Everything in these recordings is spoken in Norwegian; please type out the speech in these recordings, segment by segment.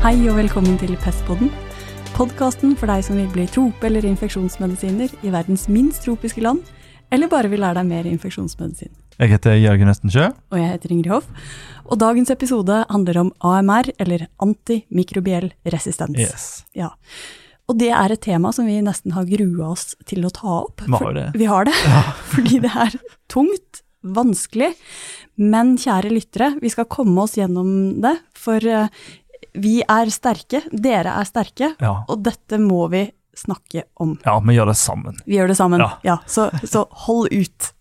Hei og velkommen til Pestpodden. Podkasten for deg som vil bli trope- eller infeksjonsmedisiner i verdens minst tropiske land, eller bare vil lære deg mer infeksjonsmedisin. Jeg heter Jørgen Østensjø. Og jeg heter Ingrid Hoff. Og dagens episode handler om AMR, eller antimikrobiell resistens. Yes. Ja. Og det er et tema som vi nesten har grua oss til å ta opp. Vi har det. Vi har det, ja. fordi det er tungt, vanskelig. Men kjære lyttere, vi skal komme oss gjennom det, for eh, vi er sterke, dere er sterke, Ja. og dette må vi snakke om. ja, vi gjør det sammen. Vi gjør det sammen. Ja. Ja, så, så hold ut.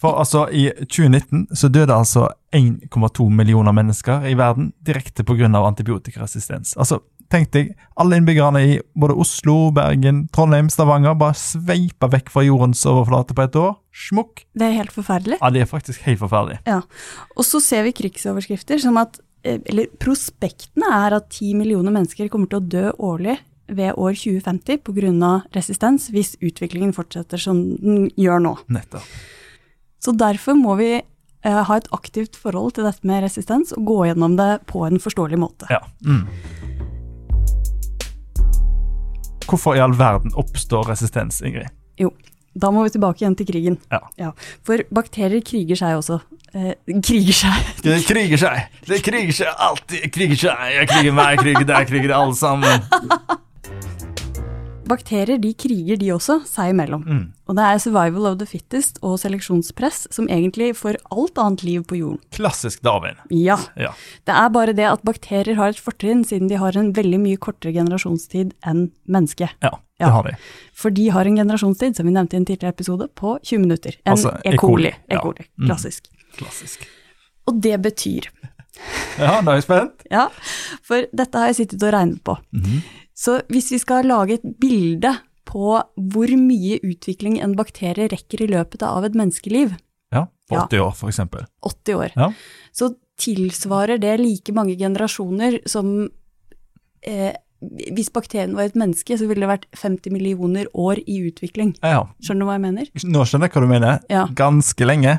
For altså, i 2019 så døde altså 1,2 millioner mennesker i verden direkte pga. antibiotikaresistens. Altså, tenk deg, alle innbyggerne i både Oslo, Bergen, Trondheim, Stavanger bare sveipa vekk fra jordens overflate på et år. Smukk. Det er helt forferdelig. Ja, det er faktisk helt forferdelig. Ja. Og så ser vi krigsoverskrifter som at Eller prospektene er at 10 millioner mennesker kommer til å dø årlig ved år 2050 pga. resistens, hvis utviklingen fortsetter som den gjør nå. Nettopp. Så derfor må vi eh, ha et aktivt forhold til dette med resistens og gå gjennom det på en forståelig måte. Ja. Mm. Hvorfor i all verden oppstår resistens, Ingrid? Jo, da må vi tilbake igjen til krigen. Ja. For bakterier kriger seg også. Eh, kriger seg. Det kriger seg. Det kriger seg alltid. Kriger seg. Jeg kriger meg, jeg kriger deg, jeg kriger alle sammen. Bakterier de kriger de også, seg imellom. Mm. Og det er survival of the fittest og seleksjonspress som egentlig får alt annet liv på jorden. Klassisk Darwin. Ja, Ja. det er bare det at bakterier har et fortrinn siden de har en veldig mye kortere generasjonstid enn mennesket. ja, det Ja. har de. For de har en generasjonstid, som vi nevnte i en tidligere episode, på 20 minutter. En Altså, E. coli. E. coli, ja. Klassisk. Mm. klassisk. Og det betyr, Ja, nå er jeg spent. ja, for dette har jeg sittet og regnet på. Mhm. Så hvis vi skal lage et bilde på hvor mye utvikling en bakterie rekker i løpet av et menneskeliv, Ja, på Ja. 80 år, for eksempel. 80 år, Ja. så tilsvarer det like mange generasjoner som eh, Hvis bakterien var et menneske, så ville det vært 50 millioner år i utvikling. Ja, Skjønner du hva jeg mener? nå skjønner jeg hva du mener. Ja. Ganske lenge.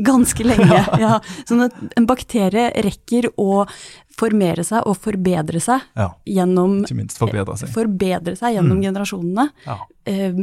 Ganske lenge, ja. Sånn at en bakterie rekker å formere seg og forbedre seg Ja, gjennom ikke minst forbedre seg. Forbedre seg gjennom Mm. generasjonene. Ja. Eh,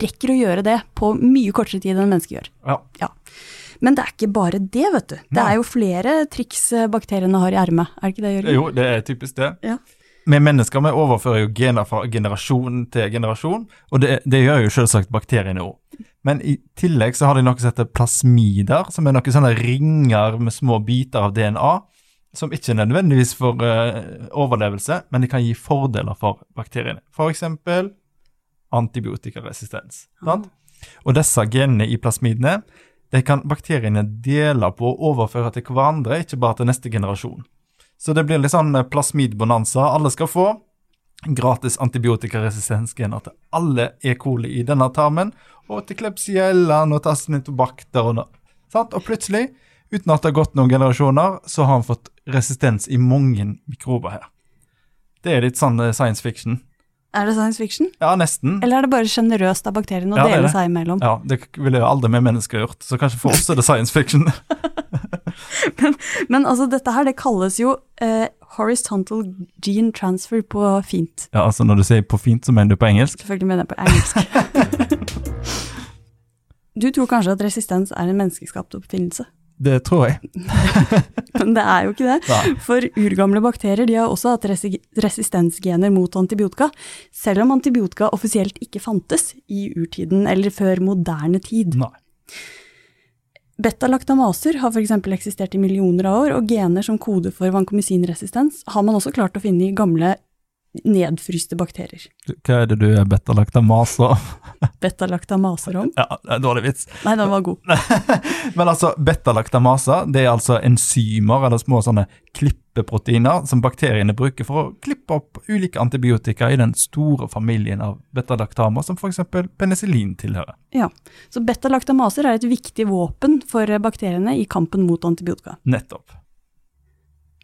rekker å gjøre det på mye kortere tid enn mennesker gjør. Ja. Men det er ikke bare det, vet du. Det er jo flere triks eh, bakteriene har i ermet, er det ikke det, Jørgen? Jo, det er typisk det. Ja. Vi mennesker vi overfører jo gener fra generasjon til generasjon, og det, det gjør jo selvsagt bakteriene òg. Men i tillegg så har de noe som heter plasmider, som er noen sånne ringer med små biter av DNA, som ikke nødvendigvis for uh, overlevelse, men de kan gi fordeler for bakteriene. For eksempel antibiotikaresistens. Sant? Og disse genene i plasmidene de kan bakteriene dele på og overføre til hverandre, ikke bare til neste generasjon. Så det blir litt sånn eh, plasmidbonanza. Alle skal få gratis antibiotikaresistensgener til alle E. coli i denne tarmen, og til Klebsiella og Tasnitobacter og, no- sant? og plutselig, uten at det har gått noen generasjoner, så har han fått resistens i mange mikrober her. Det er litt sånn eh, science fiction. Er det science fiction? Ja, nesten. Eller er det bare sjenerøst av bakteriene å Ja, dele seg imellom? Ja, Det ville jo aldri vi mennesker gjort, så kanskje for oss er det science fiction. Men altså, dette her, det kalles jo eh, horizontal gene transfer på fint. Ja, altså Når du sier på fint, så mener du på engelsk? Selvfølgelig mener jeg på engelsk. Du tror kanskje at resistens er en menneskeskapt oppfinnelse, Det tror jeg. men det er jo ikke det. Nei. For urgamle bakterier de har også hatt resi resistensgener mot antibiotika, selv om antibiotika offisielt ikke fantes i urtiden eller før moderne tid. Nei. Beta-laktamaser har f.eks. eksistert i millioner av år, og gener som kode for vancomycin-resistens har man også klart å finne i gamle nedfryste bakterier. Hva er det du er beta-laktamase av? Beta-laktamaser om? Ja, dårlig vits. Nei, den var god. Men altså, beta-laktamase det er altså enzymer, eller små sånne klippeproteiner, som bakteriene bruker for å klippe opp ulike antibiotika i den store familien av betalaktamer, som f.eks. penicillin tilhører. Ja, Så beta-laktamaser er et viktig våpen for bakteriene i kampen mot antibiotika. Nettopp.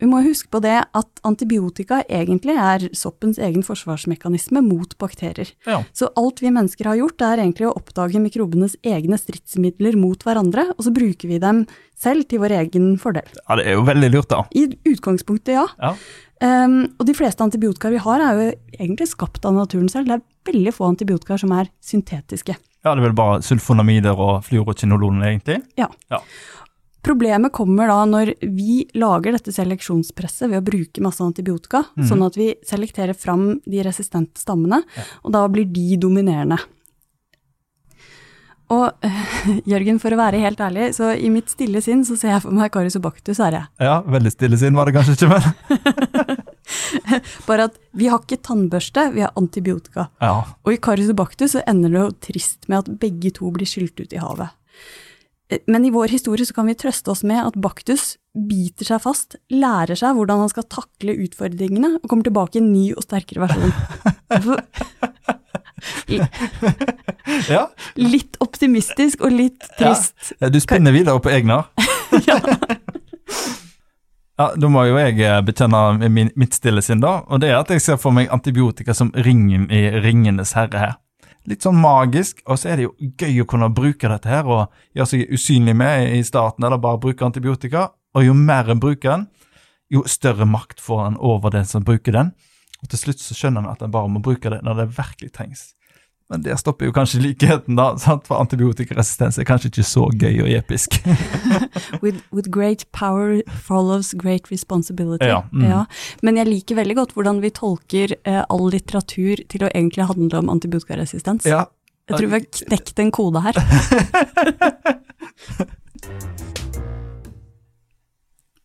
Vi må huske på det at antibiotika egentlig er soppens egen forsvarsmekanisme mot bakterier. Ja. Så alt vi mennesker har gjort, er egentlig å oppdage mikrobenes egne stridsmidler mot hverandre, og så bruker vi dem selv til vår egen fordel. ja, det er jo veldig lurt, da. I utgangspunktet, ja. Ja. Um, og de fleste antibiotika vi har, er jo egentlig skapt av naturen selv. Det er veldig få antibiotika som er syntetiske. Ja, det er vel bare sulfonamider og fluorokinolon, egentlig. Ja. Ja. Problemet kommer da når vi lager dette seleksjonspresset ved å bruke masse antibiotika, sånn at vi selekterer fram de resistente stammene, og da blir de dominerende. Og Jørgen, for å være helt ærlig, så i mitt stille sinn så ser jeg for meg Carisobactus er jeg. Ja, veldig stille sinn var det kanskje ikke, men Bare at vi har ikke tannbørste, vi har antibiotika. ja. Og i Carisobactus så ender det jo trist med at begge to blir skylt ut i havet. Men i vår historie så kan vi trøste oss med at Baktus biter seg fast, lærer seg hvordan han skal takle utfordringene, og kommer tilbake i en ny og sterkere versjon. ja. Litt optimistisk og litt trist. Du spinner videre på egna. Ja, Da må jo jeg eh, bekjenne mitt stille sinn, da. Og det er at jeg ser for meg antibiotika som ringen i Ringenes herre her. Litt sånn magisk, og så er det jo gøy å kunne bruke dette her og gjøre seg usynlig med i starten, eller bare bruke antibiotika. Og jo mer en bruker den, jo større makt får en over den som bruker den. Og til slutt så skjønner en at en bare må bruke det når det virkelig trengs. Men der stopper jo kanskje likheten, da. Sant? For antibiotikaresistens er kanskje ikke så gøy og episk. With, with great power follows great responsibility. Ja, mm. Men jeg liker veldig godt hvordan vi tolker eh, all litteratur til å egentlig handle om antibiotikaresistens. ja, Jeg tror vi har knekt en kode her.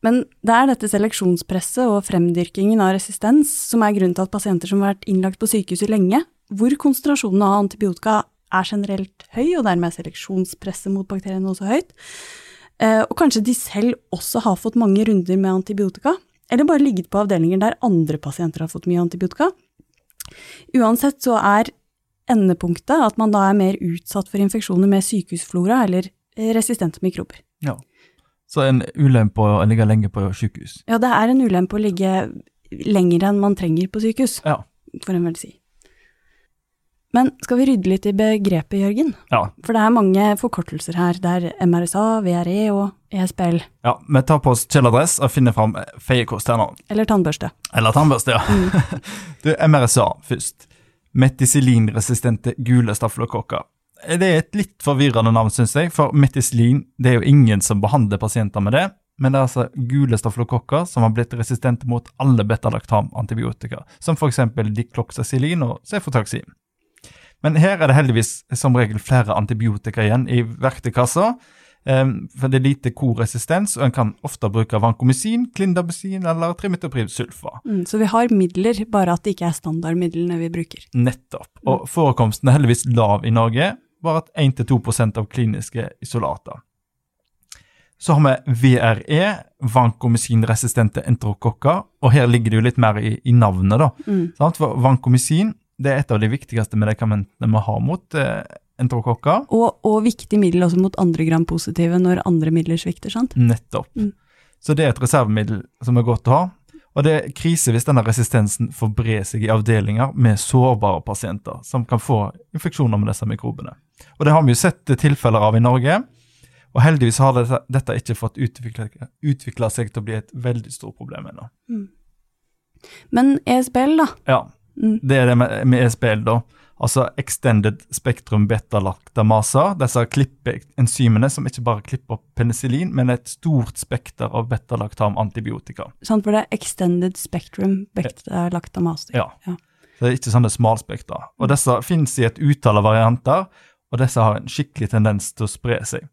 Men det er dette seleksjonspresset og fremdyrkingen av resistens som er grunnen til at pasienter som har vært innlagt på sykehuset lenge, hvor konsentrasjonen av antibiotika er generelt høy, og dermed er seleksjonspresset mot bakteriene også høyt, eh, og kanskje de selv også har fått mange runder med antibiotika, eller bare ligget på avdelinger der andre pasienter har fått mye antibiotika. Uansett så er endepunktet at man da er mer utsatt for infeksjoner med sykehusflora eller resistente mikrober. ja. Så en ulempe å ligge lenge på sykehus. Ja, det er en ulempe å ligge lenger enn man trenger på sykehus, Ja. får en vel si. Men skal vi rydde litt i begrepet, Jørgen? Ja, For det er mange forkortelser her. Det er MRSA, VRE og ESPL. ESBL. ja vi tar på oss kjeledress og finner fram feiekost her nå. Eller tannbørste. Eller tannbørste, ja. Du, MRSA først. Meticylinresistente gule staffelokokker. Det er et litt forvirrende navn, syns jeg, for metisilin det er jo ingen som behandler pasienter med det. Men det er altså gule staflokokker som har blitt resistente mot alle betalaktam-antibiotika, som f.eks. dikloxacilin og cefotaxin. Men her er det heldigvis som regel flere antibiotika igjen i verktøykassa, for det er lite koresistens, og en kan ofte bruke vancomycin, clindamycin eller trimetoprid sulfa. Mm, så vi har midler, bare at det ikke er standardmidlene vi bruker. Nettopp. Og forekomsten er heldigvis lav i Norge, bare at 1-2% av kliniske isolater. Så har vi VRE, vancomycin-resistente enterokokker, og her ligger det jo litt mer i, i navnet, da. Mm. Sant? For vancomycin det er et av de viktigste medikamentene vi har mot eh, enterokokker. Og, og viktig middel også mot andre gram-positive når andre midler svikter, sant? Nettopp. Mm. Så det er et reservemiddel som er godt å ha. Og det er krise hvis denne resistensen får bre seg i avdelinger med sårbare pasienter som kan få infeksjoner med disse mikrobene. Og det har vi jo sett tilfeller av i Norge. Og heldigvis har dette, dette ikke fått utvikla seg til å bli et veldig stort problem ennå. Men ESBL, da? Ja, Mm. det er det med, med ESBL, da. Altså Extended Spectrum Beta-lactamasa. Disse klippeenzymene som ikke bare klipper penicillin, men et stort spekter av beta-lactam-antibiotika. Sant, for det er extended spectrum Beta Lactamasa. Ja. Ja. Så det er ikke sånne smalspektra. Og disse finnes i et utall av varianter, og disse har en skikkelig tendens til å spre seg.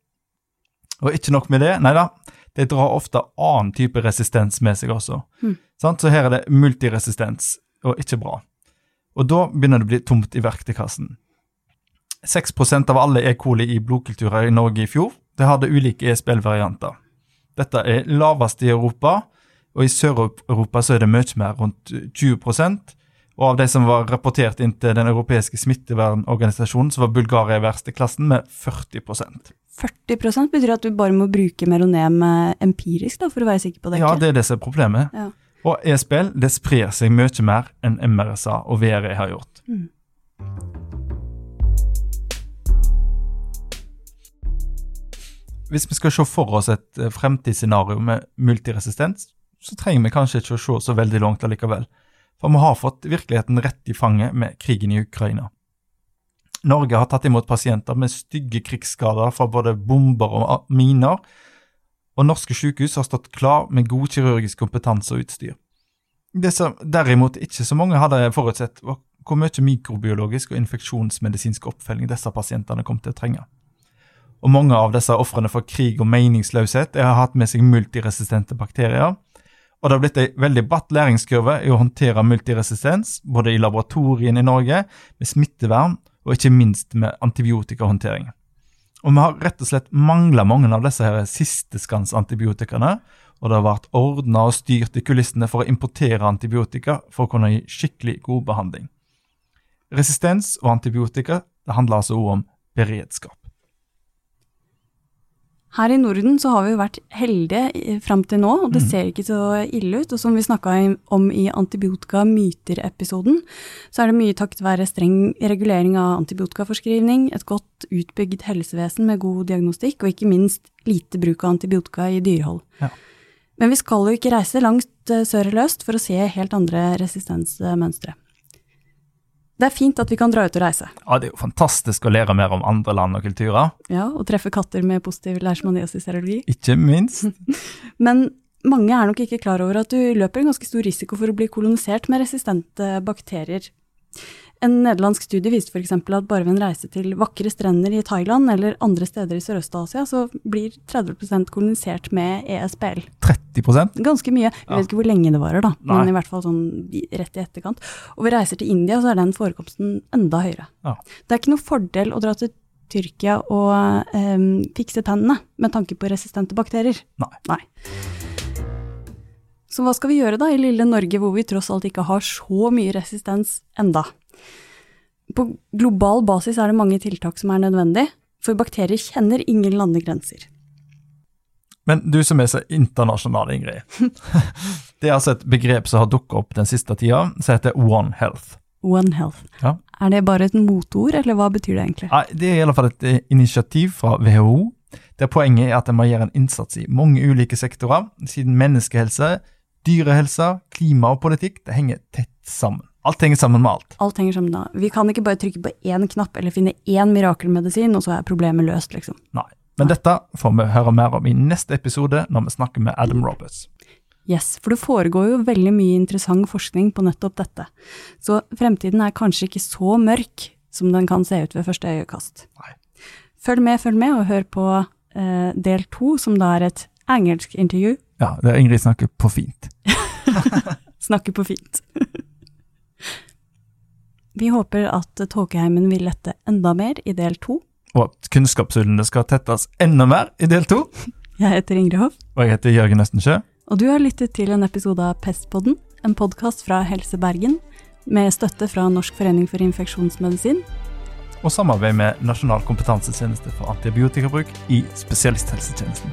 Og ikke nok med det, nei da, de drar ofte annen type resistens med seg også. Mm. Sant? Så her er det multiresistens, og ikke bra. Og da begynner det å bli tomt i verktøykassen. 6% av alle E. coli i blodkulturer i Norge i fjor, det hadde ulike ESBL-varianter. Dette er lavest i Europa, og i Sør-Europa så er det mye mer, rundt 20% Og av de som var rapportert inn til Den europeiske smittevernorganisasjonen, så var Bulgaria i verste klassen med 40% 40% betyr at du bare må bruke meronem eh, empirisk da, for å være sikker på det? Ja, det er det som er problemet. Ja. Og e-spill det sprer seg mye mer enn MRSA og VRE har gjort. Mm. Hvis vi skal se for oss et eh, fremtidsscenario med multiresistens, så trenger vi kanskje ikke å se så veldig langt allikevel. For vi har fått virkeligheten rett i fanget med krigen i Ukraina. Norge har tatt imot pasienter med stygge krigsskader fra både bomber og miner, og norske sykehus har stått klar med god kirurgisk kompetanse og utstyr. Det som derimot ikke så mange hadde forutsett, var hvor mye mikrobiologisk og infeksjonsmedisinsk oppfølging disse pasientene kom til å trenge. Og mange av disse ofrene for krig og meningsløshet har hatt med seg multiresistente bakterier, og det har blitt ei veldig bratt læringskurve i å håndtere multiresistens, både i laboratoriene i Norge, med smittevern og ikke minst med antibiotikahåndtering. Og vi har rett og slett mangla mange av disse her sisteskansantibiotikene, og det har vært ordna og styrt i kulissene for å importere antibiotika for å kunne gi skikkelig god behandling. Resistens og antibiotika det handler altså òg om beredskap. Her i Norden så har vi jo vært heldige fram til nå, og det Mm. ser ikke så ille ut. Og som vi snakka om i antibiotika-myter-episoden, så er det mye takket være streng regulering av antibiotikaforskrivning, et godt utbygd helsevesen med god diagnostikk, og ikke minst lite bruk av antibiotika i dyrehold. Ja. Men vi skal jo ikke reise langt eh, sør eller øst for å se helt andre resistensmønstre. Det er fint at vi kan dra ut og reise. Ja, Det er jo fantastisk å lære mer om andre land og kulturer, Ja, og treffe katter med positiv leishmaniasis-serologi. ikke minst. Men mange er nok ikke klar over at du løper en ganske stor risiko for å bli kolonisert med resistente bakterier. En nederlandsk studie viste f.eks. at bare ved en reise til vakre strender i Thailand eller andre steder i Sørøst-Asia, så blir 30% kolonisert med ESBL. 30 Ganske mye. Vi Ja. vet ikke hvor lenge det varer, da, men Nei. i hvert fall sånn rett i etterkant. Og ved reiser til India, så er den forekomsten enda høyere. Ja. Det er ikke noe fordel å dra til Tyrkia og eh, fikse tennene med tanke på resistente bakterier. Nei. Så hva skal vi gjøre da i lille Norge, hvor vi tross alt ikke har så mye resistens enda? På global basis er det mange tiltak som er nødvendig, for bakterier kjenner ingen landegrenser. Men du som er så internasjonal, Ingrid. Det er altså et begrep som har dukket opp den siste tida, som heter One Health. One Health. Ja. Er det bare et motord, eller hva betyr det egentlig? Nei, Det er i alle fall et eh, initiativ fra WHO, der poenget er at en må gjøre en innsats i mange ulike sektorer, siden menneskehelse, dyrehelse, klima og politikk det henger tett sammen. Alt henger sammen med alt. Alt henger sammen da. Vi kan ikke bare trykke på én knapp eller finne én mirakelmedisin, og så er problemet løst, liksom. Nei. Men dette får vi høre mer om i neste episode, når vi snakker med Adam Roberts. Yes, for det foregår jo veldig mye interessant forskning på nettopp dette. Så fremtiden er kanskje ikke så mørk som den kan se ut ved første øyekast. Nei. Følg med, følg med, og hør på eh, del to, som da er et engelsk intervju. Ja, der Ingrid snakker på fint. Snakker på fint. Vi håper at Tåkeheimen vil lette enda mer i del to. Og at kunnskapshullene skal tettes enda mer i del to. Jeg heter Ingrid Hoff, Og jeg heter Jørgen Østensjø. og du har lyttet til en episode av Pestpodden, en podkast fra Helse Bergen, med støtte fra Norsk forening for infeksjonsmedisin Og samarbeid med Nasjonal kompetansetjeneste for antibiotikabruk i spesialisthelsetjenesten.